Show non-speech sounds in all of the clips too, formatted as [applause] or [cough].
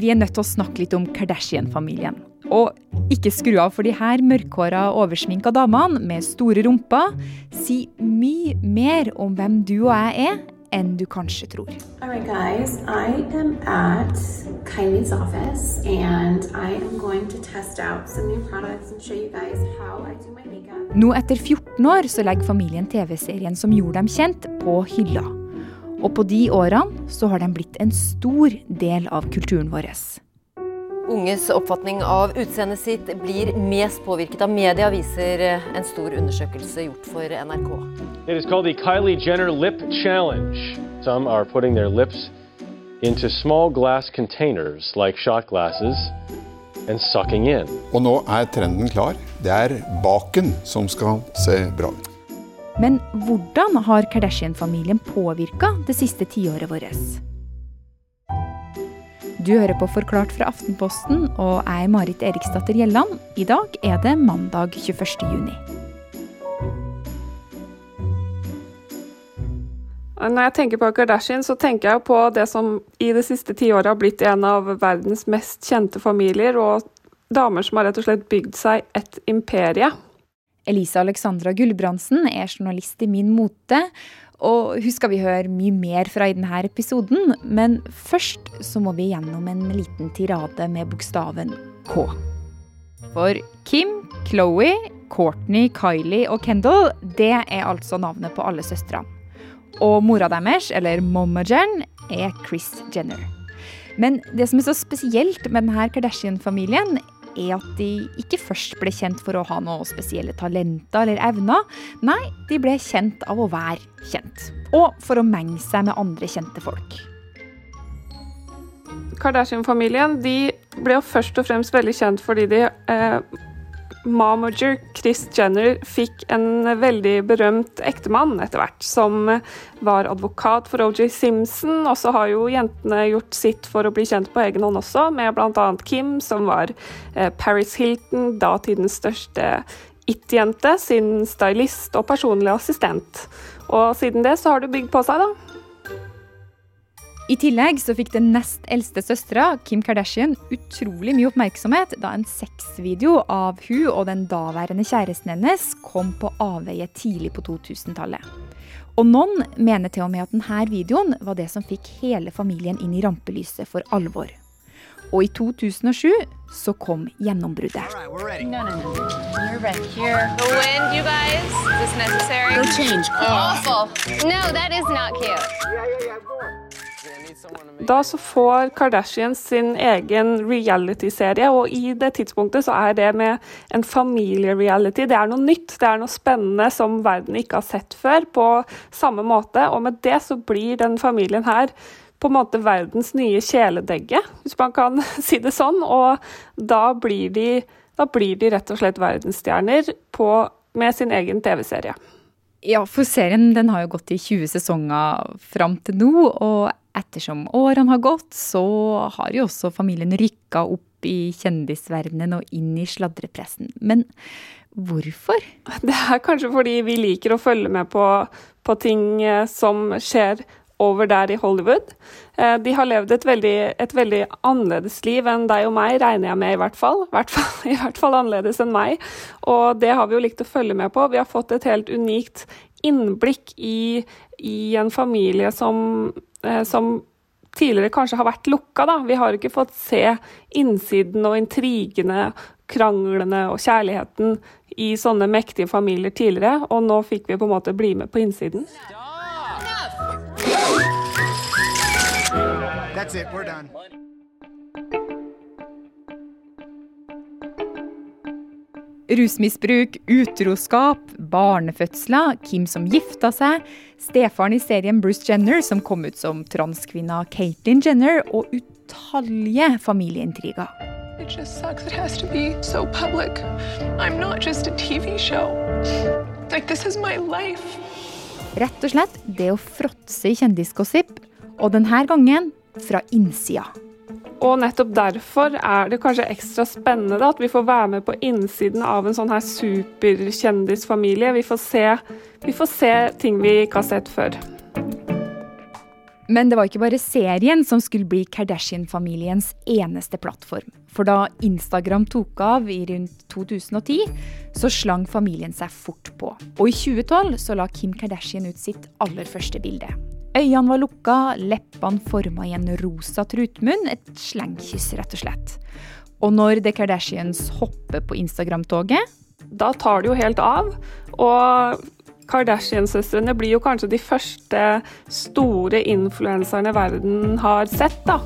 vi er nødt til å snakke litt om Kardashian-familien. Og ikke skru av, for de her mørkhåra, oversminka damene med store rumper sier mye mer om hvem du og jeg er, enn du kanskje tror. Alright guys, I am at Kylie's office and I am going to test out some new products and show you guys how I do my makeup. Nå etter 14 år så legger familien TV-serien som gjorde dem kjent, på hylla. Og på de årene så har den blitt en stor del av kulturen vår. Unges oppfatning av utseendet sitt blir mest påvirket av media, viser en stor undersøkelse gjort for NRK. It is called the Kylie Jenner Lip Challenge. Some are putting their lips into small glass containers like shot glasses and sucking in. Og nå er trenden klar. Det er baken som skal se bra ut. Men hvordan har Kardashian-familien påvirka det siste tiåret vårt? Du hører på Forklart fra Aftenposten, og er Marit Eriksdatter Gjelland. I dag er det mandag 21. juni. Når jeg tenker på Kardashian, så tenker jeg på det som i det siste tiåret har blitt en av verdens mest kjente familier, og damer som har rett og slett bygd seg et imperie. Elisa Alexandra Gulbrandsen er journalist i Min Mote, og hun skal vi høre mye mer fra i denne episoden, men først så må vi gjennom en liten tirade med bokstaven K. For Kim, Chloé, Courtney, Kylie og Kendal, det er altså navnet på alle søstrene. Og mora deres, eller Momma er Chris Jenner. Men det som er så spesielt med denne Kardashian-familien, er at de ikke først ble kjent for å ha noe spesielle talenter eller evner. Nei, de ble kjent av å være kjent. Og for å menge seg med andre kjente folk. Kardashian-familien de ble jo først og fremst veldig kjent fordi de eh, Momager Chris Jenner fikk en veldig berømt ektemann etter hvert, som var advokat for OJ Simpson. Og så har jo jentene gjort sitt for å bli kjent på egen hånd også, med bl.a. Kim, som var eh, Paris Hilton, datidens største it-jente, sin stylist og personlig assistent. Og siden det så har det bygd på seg, da. I tillegg så fikk den nest eldste søstera, Kim Kardashian, utrolig mye oppmerksomhet da en sexvideo av hun og den daværende kjæresten hennes kom på avveie tidlig på 2000-tallet. Og noen mener til og med at denne videoen var det som fikk hele familien inn i rampelyset for alvor. Og i 2007 så kom gjennombruddet. No, no, no. You're right wind, guys. Is this necessary? No Da så får Kardashian sin egen reality-serie, og i det tidspunktet så er det med en familiereality. Det er noe nytt, det er noe spennende som verden ikke har sett før på samme måte. Og med det så blir den familien her på en måte verdens nye kjæledegge, hvis man kan [laughs] si det sånn. Og da blir de, da blir de rett og slett verdensstjerner på, med sin egen TV-serie. Ja, for serien den har jo gått i 20 sesonger fram til nå, og ettersom årene har gått, så har jo også familien rykka opp i kjendisverdenen og inn i sladrepressen. Men hvorfor? Det er kanskje fordi vi liker å følge med på, på ting eh, som skjer over der i Hollywood. Eh, de har levd et veldig, et veldig, annerledes liv enn deg og meg, regner jeg med i hvert fall. Hvert fall, [laughs] I hvert fall annerledes enn meg. Og det har vi jo likt å følge med på. Vi har fått et helt unikt innblikk i, i en familie som Eh, som tidligere kanskje har vært lukka. Da. Vi har ikke fått se innsiden og intrigene, kranglene og kjærligheten i sånne mektige familier tidligere, og nå fikk vi på en måte bli med på innsiden. That's it, we're done. Rusmisbruk, utroskap, barnefødsler, Kim som gifta seg, stefaren i serien Bruce Jenner som kom ut som transkvinna Caitlyn Jenner, og utallige familieintriger. It just sucks it has to be so public. I'm not just a TV show. Like, this is my life. Rett og slett det å fråtse i kjendisgossip, og denne gangen fra innsida. Og nettopp derfor er det kanskje ekstra spennende at vi får være med på innsiden av en sånn her superkjendisfamilie. Vi får, se, vi får se ting vi ikke har sett før. Men det var ikke bare serien som skulle bli Kardashian-familiens eneste plattform. For da Instagram tok av i rundt 2010, så slang familien seg fort på. Og i 2012 så la Kim Kardashian ut sitt aller første bilde. Øynene var lukka, leppene forma i en rosa trutmunn, et slengkyss, rett og slett. Og når The Kardashians hopper på Instagram-toget Da tar det jo helt av. Og Kardashian-søstrene blir jo kanskje de første store influenserne verden har sett, da.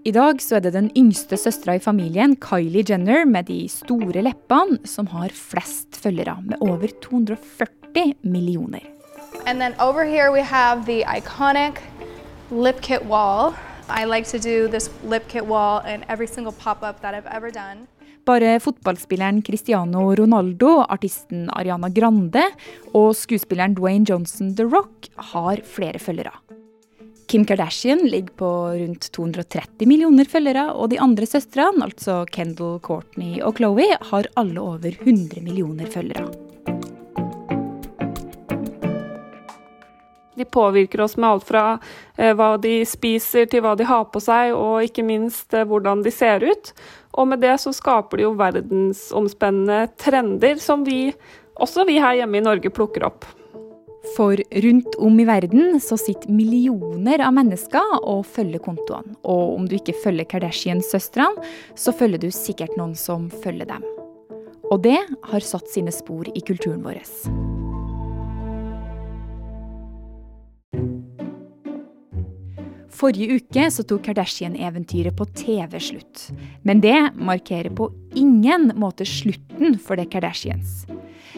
I dag så er det den yngste søstera i familien, Kylie Jenner, med de store leppene, som har flest følgere, med over 240 millioner. And then over here we have the iconic lip kit wall. I like to do this lip kit wall in every single pop-up that I've ever done. Bare fotballspilleren Cristiano Ronaldo, artisten Ariana Grande og skuespilleren Dwayne Johnson The Rock har flere følgere. Kim Kardashian ligger på rundt 230 millioner følgere, og de andre søstrene, altså Kendal, Courtney og Chloé, har alle over 100 millioner følgere. De påvirker oss med alt fra eh, hva de spiser til hva de har på seg, og ikke minst eh, hvordan de ser ut. Og med det så skaper de jo verdensomspennende trender som vi, også vi her hjemme i Norge, plukker opp. For rundt om i verden så sitter millioner av mennesker og følger kontoene. Og om du ikke følger Kardashian-søstrene, så følger du sikkert noen som følger dem. Og det har satt sine spor i kulturen vår. Forrige uke så tok Kardashian-eventyret på TV slutt. Men det markerer på ingen måte slutten for The Kardashians.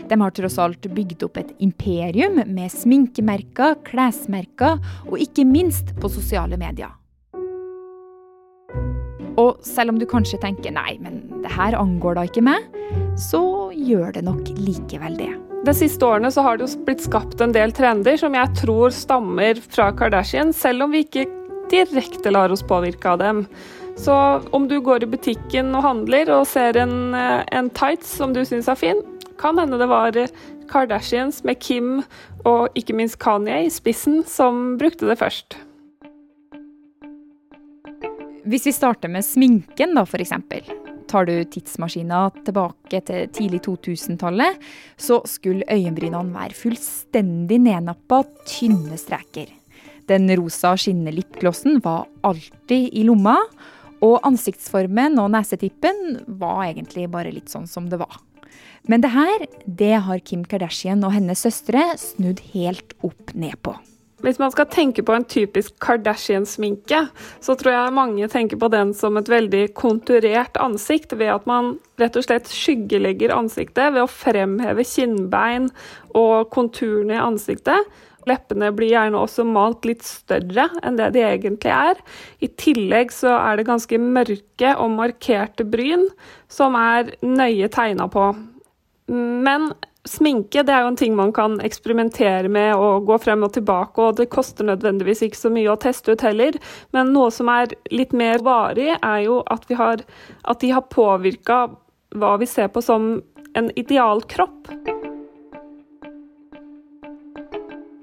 De har tross alt bygd opp et imperium med sminkemerker, klesmerker og ikke minst på sosiale medier. Og selv om du kanskje tenker nei, men det her angår da ikke meg, så gjør det nok likevel det. De siste årene så har det jo blitt skapt en del trender som jeg tror stammer fra Kardashian, selv om vi ikke direkte lar oss påvirke av dem. Så om du går i butikken og handler og ser en, eh, en tights som du syns er fin, kan hende det var Kardashians med Kim og ikke minst Kanye i spissen som brukte det først. Hvis vi starter med sminken, da, f.eks. Tar du tidsmaskina tilbake til tidlig 2000-tallet, så skulle øyenbrynene være fullstendig nednappa, tynne streker. Den rosa skinnelipglossen var alltid i lomma, og ansiktsformen og nesetippen var egentlig bare litt sånn som det var. Men det her, det har Kim Kardashian og hennes søstre snudd helt opp ned på. Hvis man skal tenke på en typisk Kardashian-sminke, så tror jeg mange tenker på den som et veldig konturert ansikt, ved at man rett og slett skyggelegger ansiktet ved å fremheve kinnbein og konturene i ansiktet. Leppene blir gjerne også malt litt større enn det de egentlig er. I tillegg så er det ganske mørke og markerte bryn som er nøye tegna på. Men sminke det er jo en ting man kan eksperimentere med og gå frem og tilbake, og det koster nødvendigvis ikke så mye å teste ut heller. Men noe som er litt mer varig, er jo at, har, at de har påvirka hva vi ser på som en idealkropp.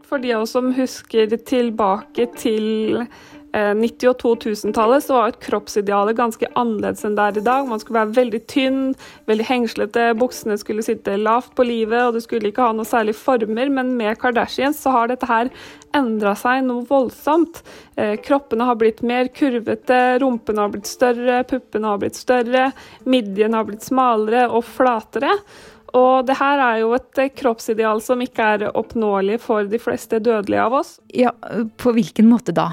For de av oss som husker tilbake til 90- og 2000-tallet så var et kroppsidealet ganske annerledes enn det er i dag. Man skulle være veldig tynn, veldig hengslete, buksene skulle sitte lavt på livet, og du skulle ikke ha noe særlig former. Men med Kardashians så har dette her endra seg noe voldsomt. Eh, kroppene har blitt mer kurvete, rumpene har blitt større, puppene har blitt større, midjen har blitt smalere og flatere. Og det her er jo et kroppsideal som ikke er oppnåelig for de fleste dødelige av oss. Ja, På hvilken måte da?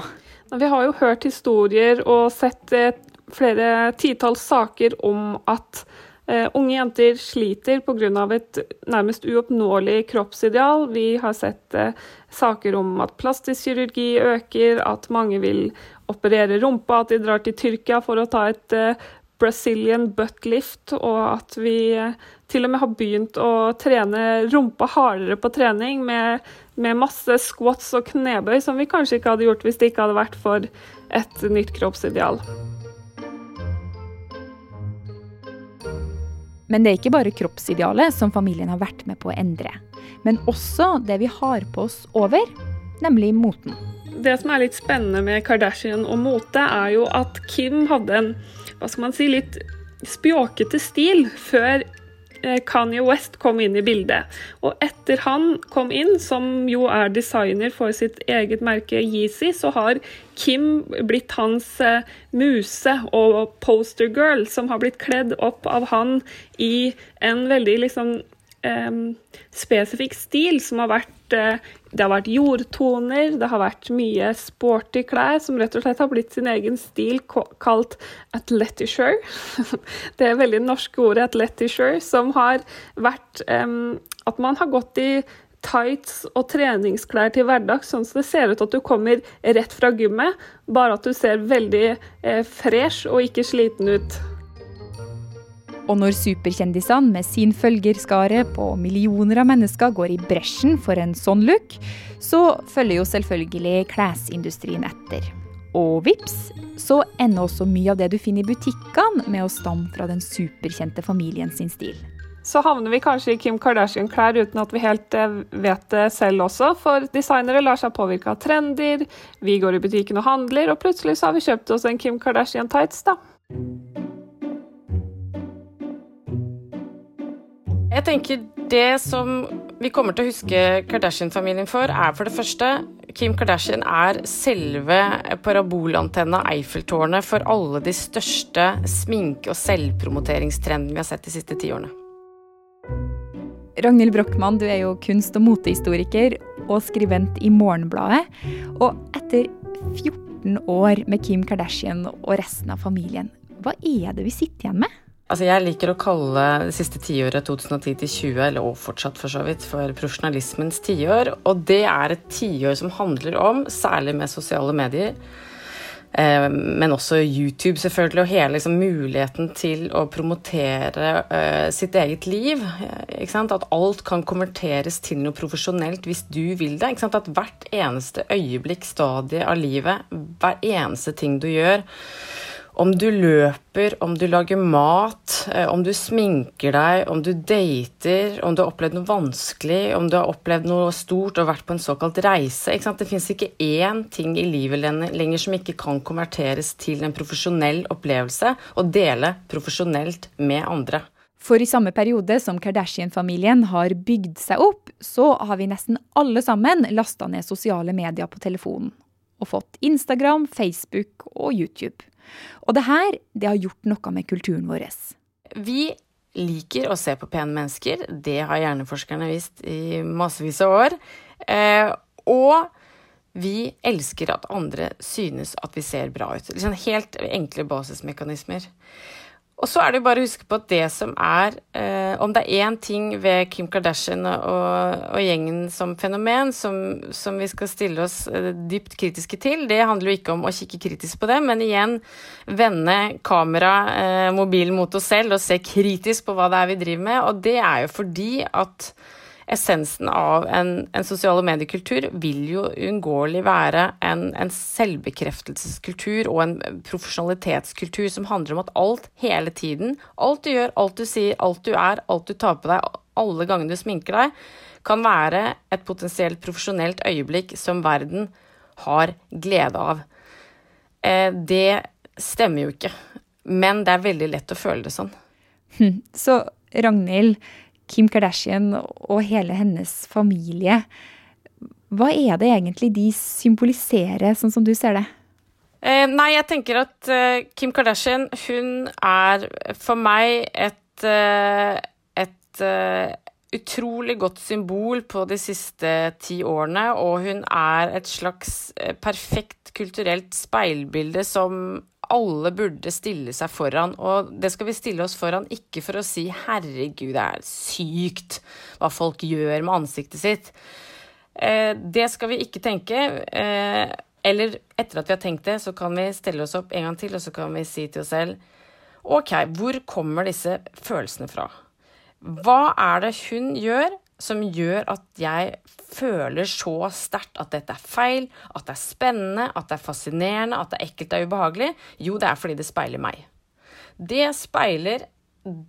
Vi har jo hørt historier og sett eh, flere titalls saker om at uh, unge jenter sliter pga. et nærmest uoppnåelig kroppsideal. Vi har sett saker om at plastisk kirurgi øker, at mange vil operere rumpa, at de drar til Tyrkia for å ta et Brazilian butt lift, og at vi til og med har begynt å trene rumpa hardere på trening med, med, masse squats og knebøy, som vi kanskje ikke hadde gjort hvis det ikke hadde vært for et nytt kroppsideal. Men det er ikke bare kroppsidealet som familien har vært med på å endre. men også det vi har på oss over, nemlig moten. Det som er litt spennende med Kardashian og mote, er jo at Kim hadde en hva skal man si, litt spjåkete stil før eh, Kanye West kom inn i bildet. Og etter han kom inn, som jo er designer for sitt eget merke Yeezy, så har Kim blitt hans eh, muse og postergirl, som har blitt kledd opp av han i en veldig liksom spesifikk stil som har vært eh, Det har vært jordtoner, det har vært mye sporty klær som rett og slett har blitt sin egen stil kalt athletisure. [laughs] Det er veldig norske ordet athletisure, som har vært at man har gått i tights og treningsklær til hverdags, sånn at det ser ut at du kommer rett fra gymmet, bare at du ser veldig eh, fresh og ikke sliten ut. Og når superkjendisene med sin følgerskare på millioner av mennesker går i bresjen for en sånn look, så følger jo selvfølgelig klesindustrien etter. Og vips, så ender også mye av det du finner i butikkene med å stamme fra den superkjente familien sin stil. Så havner vi kanskje i Kim Kardashian-klær uten at vi helt eh, vet det selv også, for designere lar seg påvirke av trender, vi går i butikken og handler, og plutselig så har vi kjøpt oss en Kim Kardashian tights, da. Jeg tenker Det som vi kommer til å huske Kardashian-familien for, er for det første Kim Kardashian er selve parabolantenna Eiffeltårnet for alle de største sminke- og selvpromoteringstrendene vi har sett de siste ti årene. Ragnhild Brochmann, du er jo kunst- og motehistoriker og skribent i Morgenbladet. Og etter 14 år med Kim Kardashian og resten av familien, hva er det vi sitter igjen med? Altså jeg liker å kalle det siste tiåret 2010 til 20, eller og fortsatt for så vidt, for profesjonalismens tiår. Og det er et tiår som handler om, særlig med sosiale medier, eh, men også YouTube, selvfølgelig, og hele liksom, muligheten til å promotere uh, sitt eget liv. At alt kan konverteres til noe profesjonelt hvis du vil det. At hvert eneste øyeblikk, stadie av livet, hver eneste ting du gjør, om du løper, om du lager mat, eh, om du sminker deg, om du dater, om du har opplevd noe vanskelig, om du har opplevd noe stort og vært på en såkalt reise. Det fins ikke én ting i livet lenger som ikke kan konverteres til en profesjonell opplevelse og dele profesjonelt med andre. For i samme periode som Kardashian-familien har bygd seg opp, så har vi nesten alle sammen lasta ned sosiale medier på telefonen. Og fått Instagram, Facebook og YouTube. Og det her, det har gjort noe med kulturen vår. Vi liker å se på pene mennesker. Det har hjerneforskerne visst i massevis av år. Eh, og vi elsker at andre synes at vi ser bra ut. Liksom helt enkle basismekanismer. Og så er det jo bare å huske på at det som er eh, Om det er én ting ved Kim Kardashian og, og gjengen som fenomen som, som, vi skal stille oss eh, dypt kritiske til, det handler jo ikke om å kikke kritisk på det, men igjen vende kamera, eh, mobilen mot oss selv og se kritisk på hva det er vi driver med. Og det er jo fordi at essensen av en, en sosiale mediekultur vil jo uunngåelig være en, en, selvbekreftelseskultur og en profesjonalitetskultur som handler om at alt hele tiden, alt du gjør, alt du sier, alt du er, alt du tar på deg, alle gangene du sminker deg, kan være et potensielt profesjonelt øyeblikk som verden har glede av. Eh, det stemmer jo ikke, men det er veldig lett å føle det sånn. Så Ragnhild, Kim Kardashian og hele hennes familie. Hva er det egentlig de symboliserer, sånn som du ser det? Eh, nei, jeg tenker at eh, Kim Kardashian, hun er for meg et, eh, et uh, utrolig godt symbol på de siste ti årene, og hun er et slags perfekt kulturelt speilbilde som alle burde stille seg foran. Og det skal vi stille oss foran ikke for å si 'herregud, det er sykt hva folk gjør med ansiktet sitt'. Eh, det skal vi ikke tenke. Eh, eller etter at vi har tenkt det, så kan vi stille oss opp en gang til, og så kan vi si til oss selv OK, hvor kommer disse følelsene fra? Hva er det hun gjør som gjør at jeg føler så sterkt at dette er feil, at det er spennende, at det er fascinerende, at det er ekkelt og ubehagelig? Jo, det er fordi det speiler meg. Det speiler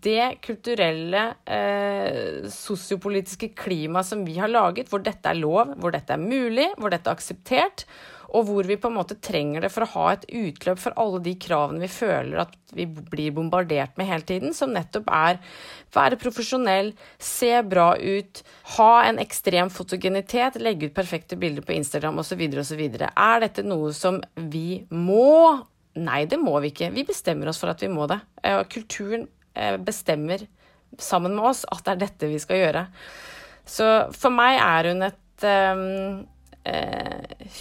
det kulturelle, eh, sosiopolitiske klimaet som vi har laget, hvor dette er lov, hvor dette er mulig, hvor dette er akseptert, og hvor vi på en måte trenger det for å ha et utløp for alle de kravene vi føler at vi blir bombardert med hele tiden, som nettopp er være profesjonell, se bra ut, ha en ekstrem fotogenitet, legge ut perfekte bilder på Instagram osv. osv. Er dette noe som vi må? Nei, det må vi ikke. Vi bestemmer oss for at vi må det. Eh, kulturen eh, bestemmer sammen med oss at det er dette vi skal gjøre. Så for meg er hun et um,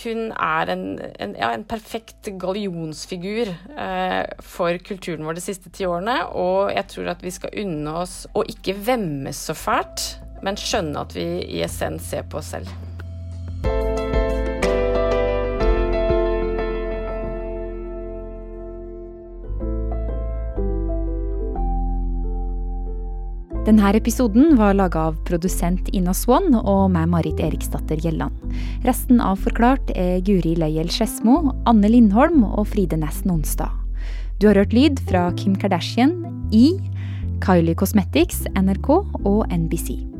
hun er en, en, ja, en perfekt gallionsfigur eh, for kulturen vår de siste ti årene. Og jeg tror at vi skal unne oss å ikke vemmes så fælt, men skjønne at vi i essens ser på oss selv. Denne episoden var laga av produsent Ina Swann og meg, Marit Eriksdatter Gjelland. Resten av Forklart er Guri Leiel Skedsmo, Anne Lindholm og Fride Næss Nonstad. Du har hørt lyd fra Kim Kardashian, I, Kylie Cosmetics, NRK og NBC.